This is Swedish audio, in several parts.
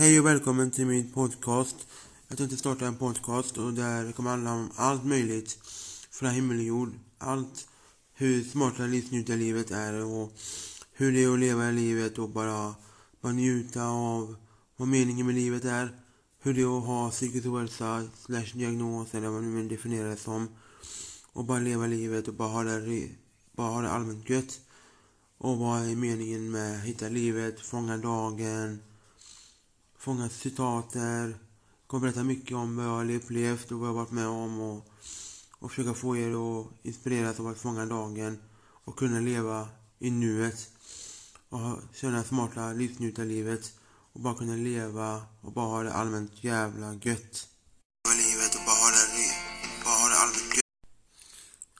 Hej och välkommen till min podcast. Jag tänkte starta en podcast och där det kommer handla om allt möjligt från himmel och jord. Allt hur smarta livsnjutarlivet är och hur det är att leva i livet och bara, bara njuta av vad meningen med livet är. Hur det är att ha psykisk ohälsa slash diagnos eller vad man nu vill definiera det som. Och bara leva livet och bara ha det, bara ha det allmänt gött. Och vad är meningen med att hitta livet, fånga dagen, fånga citater, kommer berätta mycket om vad jag har upplevt och vad jag varit med om och, och försöka få er att inspireras av att fånga dagen och kunna leva i nuet och känna smarta livsnjutarlivet och bara kunna leva och bara ha det allmänt jävla gött. Livet och bara ha det, bara ha det allmänt gött.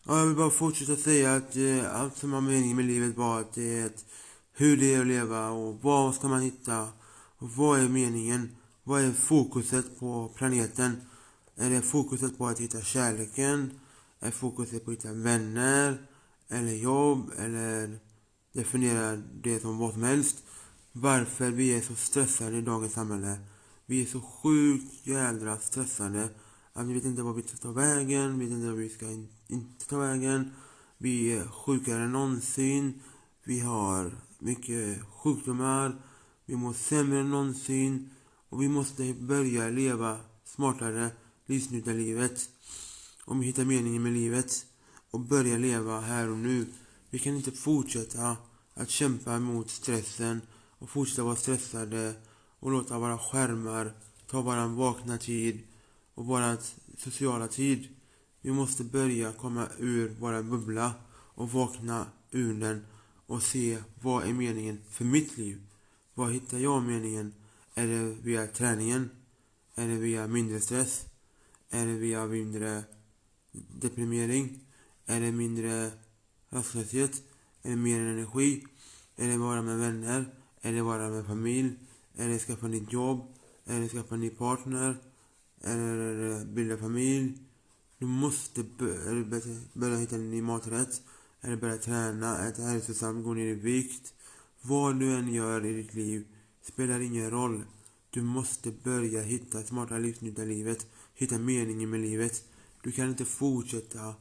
Ja, jag vill bara fortsätta säga att eh, allt som har mening med livet bara att det är ett, hur det är att leva och vad ska man hitta och vad är meningen? Vad är fokuset på planeten? Är det fokuset på att hitta kärleken? Är fokuset på att hitta vänner? Eller jobb? Eller definiera det som vad som helst? Varför vi är så stressade i dagens samhälle? Vi är så sjukt jädra stressade att vi vet inte vad vi ska ta vägen, vi vet inte vad vi ska in, inte ta vägen. Vi är sjukare än någonsin. Vi har mycket sjukdomar. Vi mår sämre än någonsin. Och vi måste börja leva smartare, livsnjutarlivet. Om vi hittar meningen med livet. Och börja leva här och nu. Vi kan inte fortsätta att kämpa mot stressen och fortsätta vara stressade och låta våra skärmar ta våran vakna tid och våran sociala tid. Vi måste börja komma ur våra bubbla och vakna ur den och se vad är meningen för mitt liv. Var hittar jag meningen? Är det via träningen? Är det via mindre stress? Är det via mindre deprimering? Är det mindre rastlöshet? Är det mer energi? Är det vara med vänner? Är det vara med familj? Är det skaffa nytt jobb? Är det skaffa ny partner? Är det bilda familj? Du måste börja hitta en ny maträtt. Eller börja träna, äta hälsosamt, gå ner i vikt. Vad du än gör i ditt liv spelar ingen roll. Du måste börja hitta smarta livsnjutarlivet, hitta meningen med livet. Du kan inte fortsätta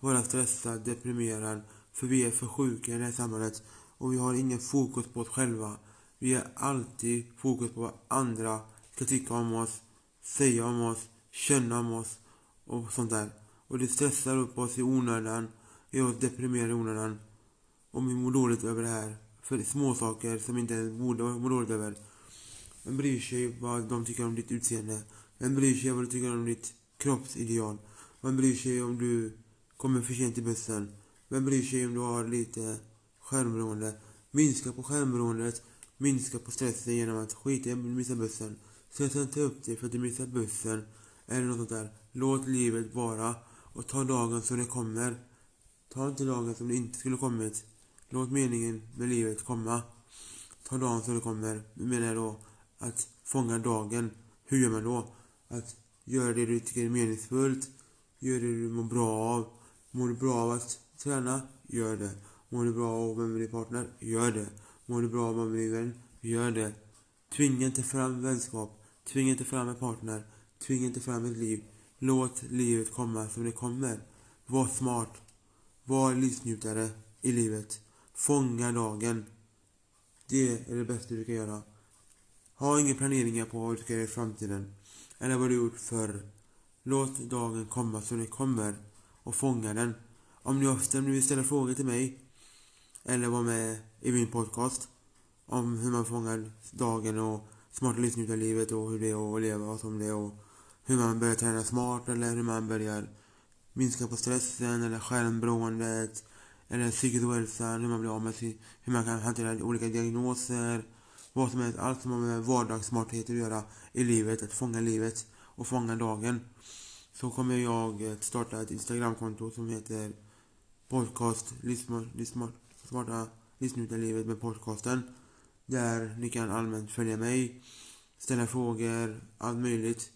vara stressad, deprimerad, för vi är för sjuka i det här samhället och vi har ingen fokus på oss själva. Vi har alltid fokus på vad andra ska tycka om oss, säga om oss, känna om oss och sånt där. Och det stressar upp oss i onödan, gör oss deprimerade i onödan. Och vi mår dåligt över det här för små saker som inte ens borde må dåligt över. Vem bryr sig vad de tycker om ditt utseende? Vem bryr sig vad du tycker om ditt kroppsideal? Vem bryr sig om du kommer för sent till bussen? Vem bryr sig om du har lite skärmberoende? Minska på skärmberoendet, minska på stressen genom att skita i att missa bussen. Stressa inte upp dig för att du missar bussen eller något sånt där. Låt livet vara och ta dagen som det kommer. Ta inte dagen som det inte skulle kommit. Låt meningen med livet komma. Ta dagen som det kommer. Nu menar jag då att fånga dagen. Hur gör man då? Att göra det du tycker är meningsfullt. Gör det du mår bra av. Mår du bra av att träna? Gör det. Mår du bra av att vara med din partner? Gör det. Mår du bra av att vara med din vän? Gör det. Tvinga inte fram vänskap. Tvinga inte fram en partner. Tvinga inte fram ett liv. Låt livet komma som det kommer. Var smart. Var livsnjutare i livet. Fånga dagen. Det är det bästa du kan göra. Ha inga planeringar på vad du ska göra i framtiden. Eller vad du gjort förr. Låt dagen komma som den kommer. Och fånga den. Om ni, ofta, vill ställa frågor till mig. Eller vara med i min podcast. Om hur man fångar dagen och smarta livsnjutarlivet och hur det är att leva som det och hur man börjar träna smart eller hur man börjar minska på stressen eller skärmberoendet eller psykisk ohälsa, hur man blir av med sin, hur man kan hantera olika diagnoser, vad som helst, allt som har med vardagssmarthet att göra i livet, att fånga livet och fånga dagen. Så kommer jag att starta ett Instagramkonto som heter podcast Smarta livsnjutarlivet med podcasten. Där ni kan allmänt följa mig, ställa frågor, allt möjligt.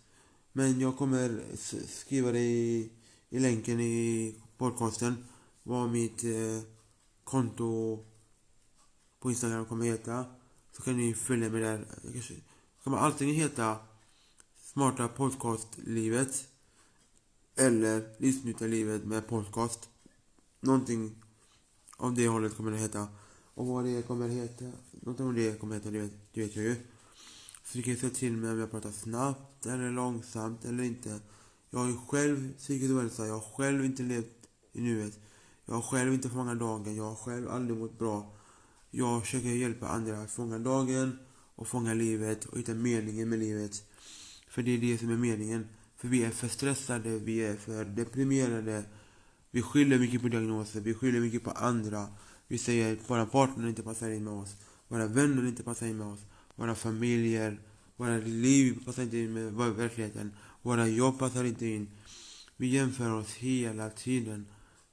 Men jag kommer skriva det i, i länken i podcasten vad mitt eh, konto på Instagram kommer heta. Så kan ni följa mig där. Jag kommer antingen heta Smarta Podcastlivet eller Livsnjutarlivet med podcast. Någonting av det hållet kommer det heta. Och vad det kommer heta, någonting av det kommer heta, det vet, det vet jag ju. Så ni kan säga till mig om jag pratar snabbt eller långsamt eller inte. Jag har ju själv psykisk ohälsa, jag har själv inte levt i nuet. Jag har själv inte fångat dagen, jag har själv aldrig mått bra. Jag försöker hjälpa andra att fånga dagen och fånga livet och hitta meningen med livet. För det är det som är meningen. För vi är för stressade, vi är för deprimerade. Vi skyller mycket på diagnoser, vi skyller mycket på andra. Vi säger att våra partner inte passar in med oss. Våra vänner inte passar in med oss. Våra familjer, våra liv passar inte in med verkligheten. Våra jobb passar inte in. Vi jämför oss hela tiden.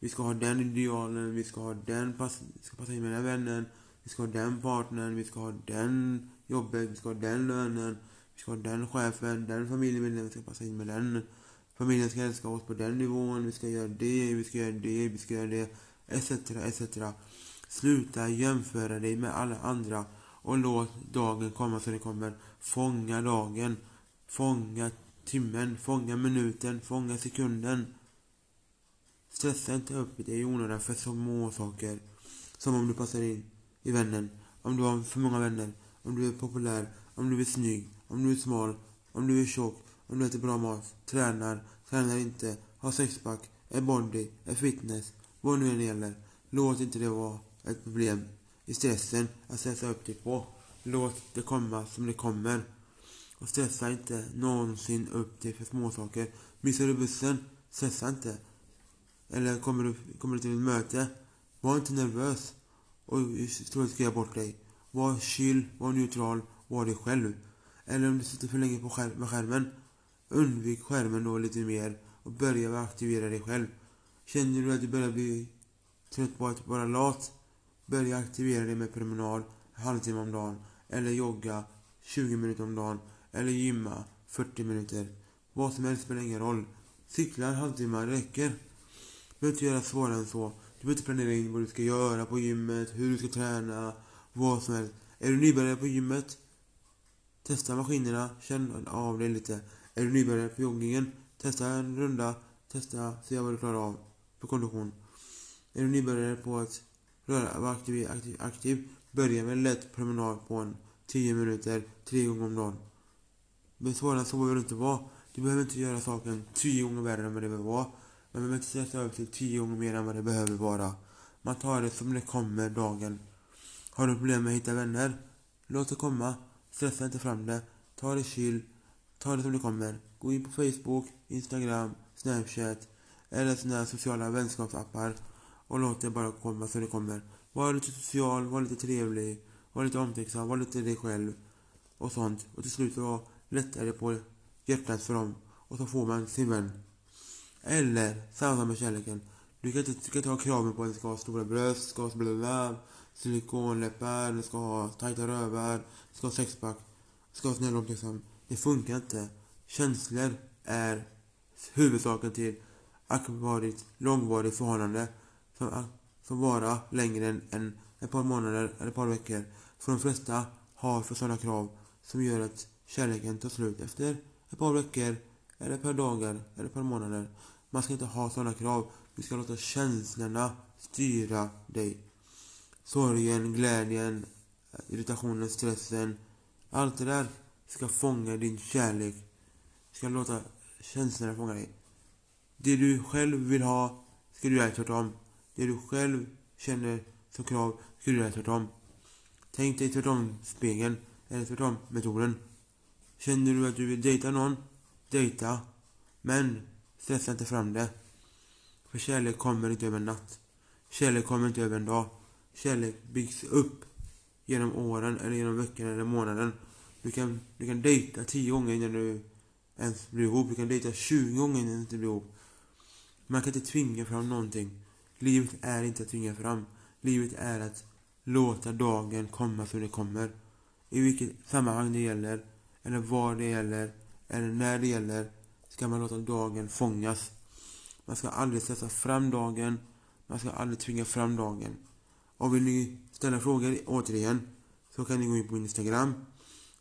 Vi ska ha den idealen, vi ska ha den pass, vi ska passa in med den vännen. Vi ska ha den partnern, vi ska ha den jobbet, vi ska ha den lönen. Vi ska ha den chefen, den familjemedlemmen ska passa in med den. Familjen ska älska oss på den nivån, vi ska göra det, vi ska göra det, vi ska göra det, etc, etc. Sluta jämföra dig med alla andra och låt dagen komma så den kommer. Fånga dagen. Fånga timmen, fånga minuten, fånga sekunden. Stressa inte upp dig i onödan för små saker. Som om du passar in i vännen, om du har för många vänner, om du är populär, om du är snygg, om du är smal, om du är tjock, om du äter bra mat, tränar, tränar inte, har sexpack, är bondy, är fitness, vad nu än gäller. Låt inte det vara ett problem i stressen att stressa upp dig på. Låt det komma som det kommer. Och stressa inte någonsin upp dig för småsaker. Missar du bussen, stressa inte. Eller kommer du, kommer du till ett möte, var inte nervös och ska bort dig. Var chill, var neutral, var dig själv. Eller om du sitter för länge på skär med skärmen, undvik skärmen då lite mer och börja aktivera dig själv. Känner du att du börjar bli trött på att vara lat, börja aktivera dig med promenad en halvtimme om dagen. Eller jogga 20 minuter om dagen. Eller gymma 40 minuter. Vad som helst spelar ingen roll. Cykla en halvtimme, räcker. Du behöver inte göra svårare än så. Du behöver inte planera in vad du ska göra på gymmet, hur du ska träna, vad som helst. Är du nybörjare på gymmet? Testa maskinerna, känn av dig lite. Är du nybörjare på joggingen? Testa en runda, testa, se vad du klarar av för kondition. Är du nybörjare på att röra, vara aktiv, aktiv, aktiv börja med en lätt promenad på en 10 minuter, tre gånger om dagen. Men svårare än så behöver det inte vara. Du behöver inte göra saken 10 gånger värre än vad det behöver vara. Man behöver inte stressa över till tio gånger mer än vad det behöver vara. Man tar det som det kommer dagen. Har du problem med att hitta vänner? Låt det komma. Stressa inte fram det. Ta det chill. Ta det som det kommer. Gå in på Facebook, Instagram, Snapchat eller sådana här sociala vänskapsappar och låt det bara komma som det kommer. Var lite social, var lite trevlig, var lite omtänksam, var lite dig själv och sånt. Och till slut så lättar det på hjärtat för dem och så får man sin vän. Eller samma med kärleken. Du kan inte, du kan inte ha kraven på att du ska ha stora bröst, ska ha blöda, silikonläppar, du ska ha tajta rövar, du ska ha sexpack, du ska ha snäll omtänksam. Det funkar inte. Känslor är huvudsaken till akvarigt, långvarigt förhållande som, som vara längre än, än ett par månader eller ett par veckor. För de flesta har för sådana krav som gör att kärleken tar slut efter ett par veckor eller ett par dagar eller ett par månader. Man ska inte ha sådana krav. Du ska låta känslorna styra dig. Sorgen, glädjen, irritationen, stressen. Allt det där ska fånga din kärlek. Ska låta känslorna fånga dig. Det du själv vill ha ska du göra tvärtom. Det du själv känner som krav ska du göra tvärtom. Tänk dig tvärtom-spegeln, eller tvärtom-metoden. Känner du att du vill dejta någon, dejta. Men stressa inte fram det. För kärlek kommer inte över en natt. Kärlek kommer inte över en dag. Kärlek byggs upp genom åren, eller genom veckan eller månaden. Du kan, du kan dejta tio gånger innan du ens blir ihop. Du kan dejta 20 gånger innan du inte blir ihop. Man kan inte tvinga fram någonting. Livet är inte att tvinga fram. Livet är att låta dagen komma som den kommer. I vilket sammanhang det gäller, eller var det gäller, eller när det gäller, ska man låta dagen fångas. Man ska aldrig stressa fram dagen, man ska aldrig tvinga fram dagen. Och vill ni ställa frågor återigen, så kan ni gå in på Instagram,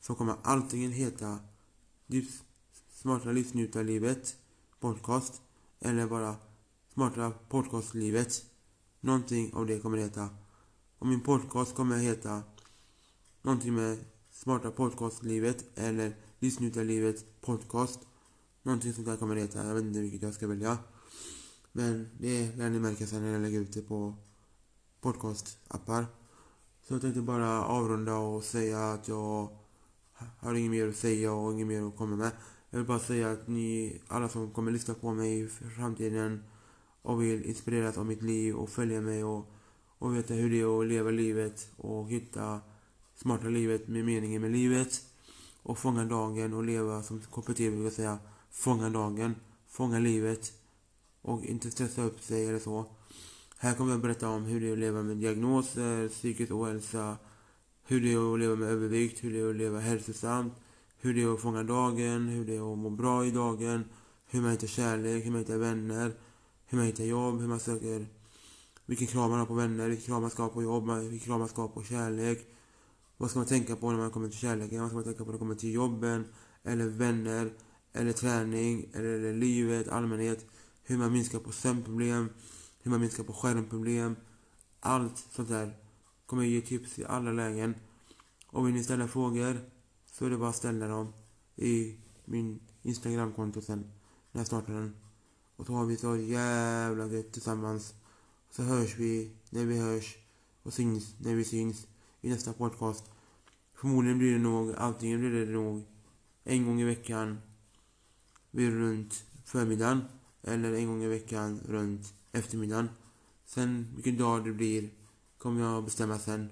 så kommer antingen heta Smarta livsnjutarlivet podcast eller bara Smarta podcastlivet. Någonting av det kommer det heta. Och min podcast kommer heta någonting med Smarta podcastlivet eller Livsnjutarlivet podcast. Någonting sånt där kommer det heta. Jag vet inte vilket jag ska välja. Men det lär ni märka sen när jag lägger ut det på podcastappar. Så jag tänkte bara avrunda och säga att jag har inget mer att säga och inget mer att komma med. Jag vill bara säga att ni, alla som kommer lyssna på mig i framtiden och vill inspireras av mitt liv och följa mig och, och veta hur det är att leva livet och hitta smarta livet med meningen med livet och fånga dagen och leva som KPT brukar säga, fånga dagen, fånga livet och inte stressa upp sig eller så. Här kommer jag berätta om hur det är att leva med diagnoser, psykisk ohälsa, hur det är att leva med övervikt, hur det är att leva hälsosamt, hur det är att fånga dagen, hur det är att må bra i dagen, hur man hittar kärlek, hur man hittar vänner, hur man hittar jobb, hur man söker, vilken krav man har på vänner, vilken krav man ska ha på jobb, vilken krav man ska ha på kärlek. Vad ska man tänka på när man kommer till kärleken? Vad ska man tänka på när man kommer till jobben? Eller vänner? Eller träning? Eller livet, allmänhet? Hur man minskar på sömnproblem? Hur man minskar på skärmproblem? Allt sånt där kommer jag ge tips i alla lägen. Och vill ni ställa frågor så är det bara att ställa dem i min Instagramkonto sen när jag startar den. Och så har vi så jävla gött tillsammans. Så hörs vi när vi hörs och syns när vi syns i nästa podcast. Förmodligen blir det nog, antingen blir det nog en gång i veckan vid runt förmiddagen eller en gång i veckan runt eftermiddagen. Sen vilken dag det blir kommer jag bestämma sen.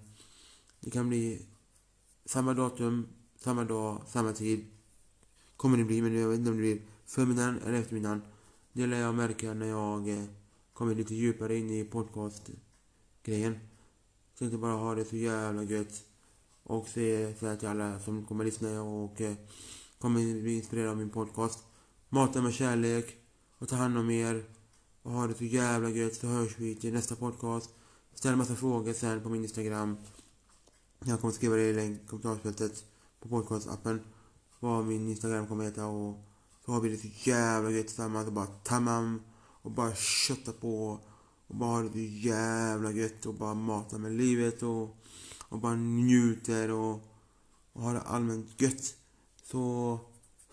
Det kan bli samma datum, samma dag, samma tid. Kommer det bli, men jag vet inte om det blir förmiddagen eller eftermiddagen. Det lär jag märka när jag eh, kommer lite djupare in i podcastgrejen. Tänkte bara ha det så jävla gött. Och säga till alla som kommer lyssna och eh, kommer bli inspirerade av min podcast. Mata med kärlek och ta hand om er. Och ha det så jävla gött så hörs vi till nästa podcast. Ställ massa frågor sen på min Instagram. Jag kommer skriva det i länk kommentarsfältet på podcastappen. Vad min Instagram kommer heta och så har vi det så jävla gött tillsammans och bara tamam och bara kötta på och bara ha det så jävla gött och bara mata med livet och, och bara njuter och, och ha det allmänt gött. Så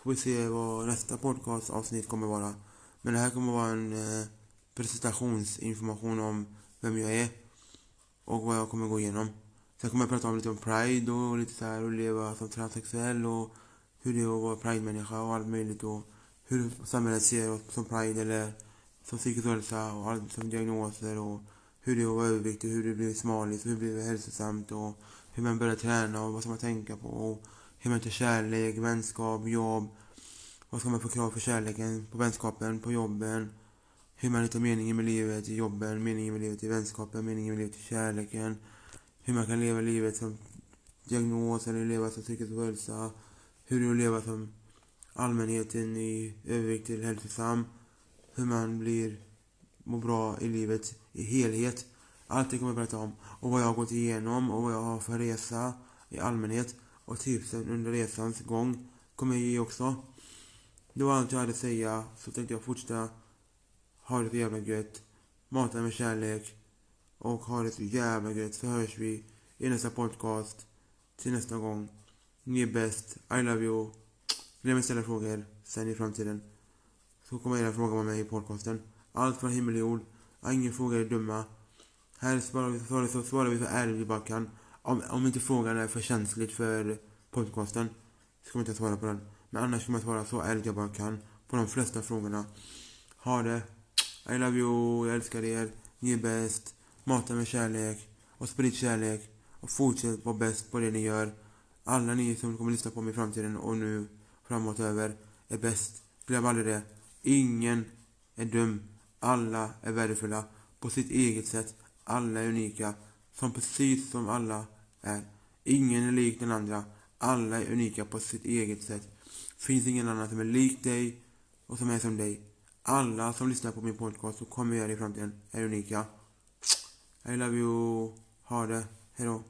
får vi se vad nästa podcastavsnitt kommer vara. Men det här kommer vara en eh, presentationsinformation om vem jag är och vad jag kommer gå igenom. Sen kommer jag prata om lite om Pride och lite så här och leva som transsexuell och hur det är att vara Pride-människa och allt möjligt och hur samhället ser oss som Pride eller som psykisk ohälsa och allt som diagnoser och hur det är att vara överviktig, hur det blir smalis, hur det blir hälsosamt och hur man börjar träna och vad ska man tänka på och hur man tar kärlek, vänskap, jobb. Vad ska man få krav för kärleken, på vänskapen, på jobben? Hur man hittar meningen med livet i jobben, meningen med livet i vänskapen, meningen med livet i kärleken. Hur man kan leva livet som diagnos eller leva som psykisk ohälsa. Hur det är att leva som allmänheten i övervikt till hälsosam. Hur man blir, mår bra i livet i helhet. Allt det kommer jag berätta om. Och vad jag har gått igenom och vad jag har för resa i allmänhet. Och tipsen under resans gång kommer jag ge också. Det var allt jag hade att säga. Så tänkte jag fortsätta ha det så jävla gött. Mata med kärlek. Och ha det så jävla gött. Så hörs vi i nästa podcast. Till nästa gång. Ni är bäst. I love you. Glöm inte ställa frågor sen i framtiden. Så kommer era frågor med mig i podcasten. Allt från himmel och jord. Ingen fråga är dumma. Här svarar vi, så svarar vi så ärligt vi bara kan. Om, om inte frågan är för känsligt för podcasten så kommer jag inte svara på den. Men annars kommer jag svara så ärligt jag bara kan på de flesta frågorna. Ha det. I love you. Jag älskar er. Ni är bäst. Mata med kärlek. Och sprid kärlek. Och fortsätt vara bäst på det ni gör. Alla ni som kommer lyssna på mig i framtiden och nu framåt över är bäst. Glöm aldrig det. Ingen är dum. Alla är värdefulla på sitt eget sätt. Alla är unika. Som precis som alla är. Ingen är lik den andra. Alla är unika på sitt eget sätt. Finns ingen annan som är lik dig och som är som dig. Alla som lyssnar på min podcast och kommer göra det i framtiden är unika. I love you. Ha det. Hejdå.